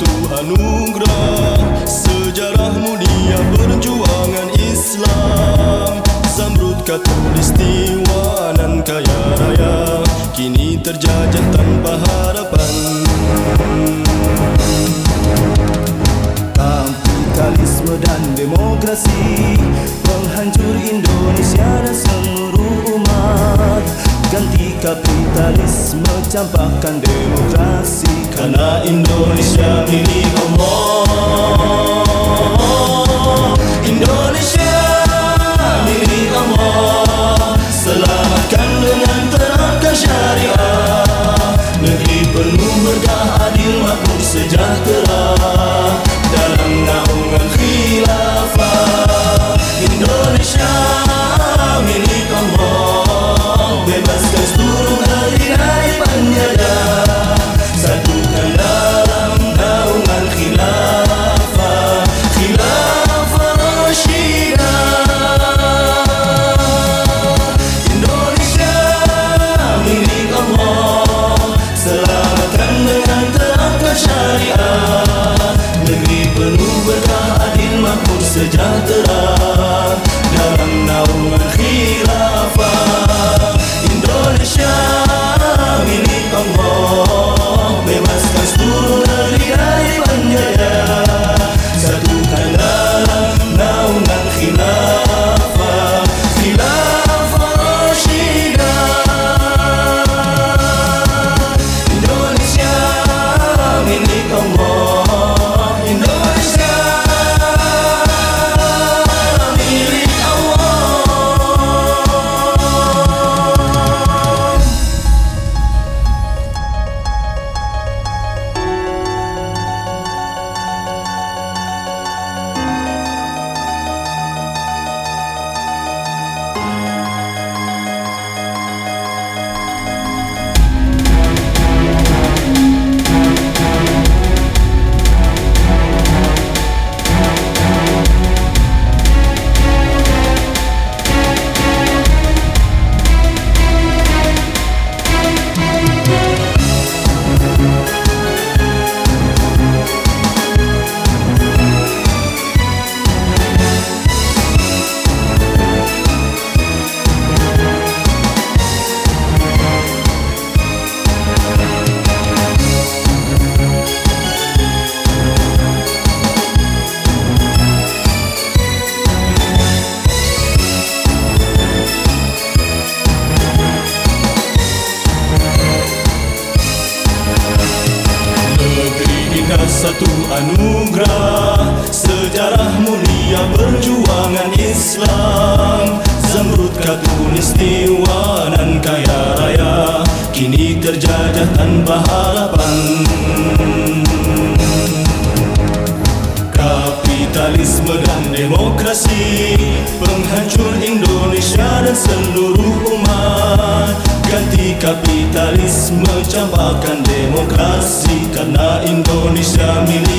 satu anugerah Sejarah mulia perjuangan Islam. Zamrud katulistiwa nan kaya raya Kini terjajah tanpa harapan. Kapitalisme dan demokrasi Penghancur Indonesia dan seluruh Ganti kapitalisme, campakkan demokrasi. Karena Indonesia milik anugerah sejarah mulia perjuangan Islam. Zamrud katun istiwa dan kaya raya kini terjajah tanpa harapan. Kapitalisme dan demokrasi penghancur Indonesia dan seluruh umat. Ganti kapitalisme campakan demokrasi karena Indonesia milik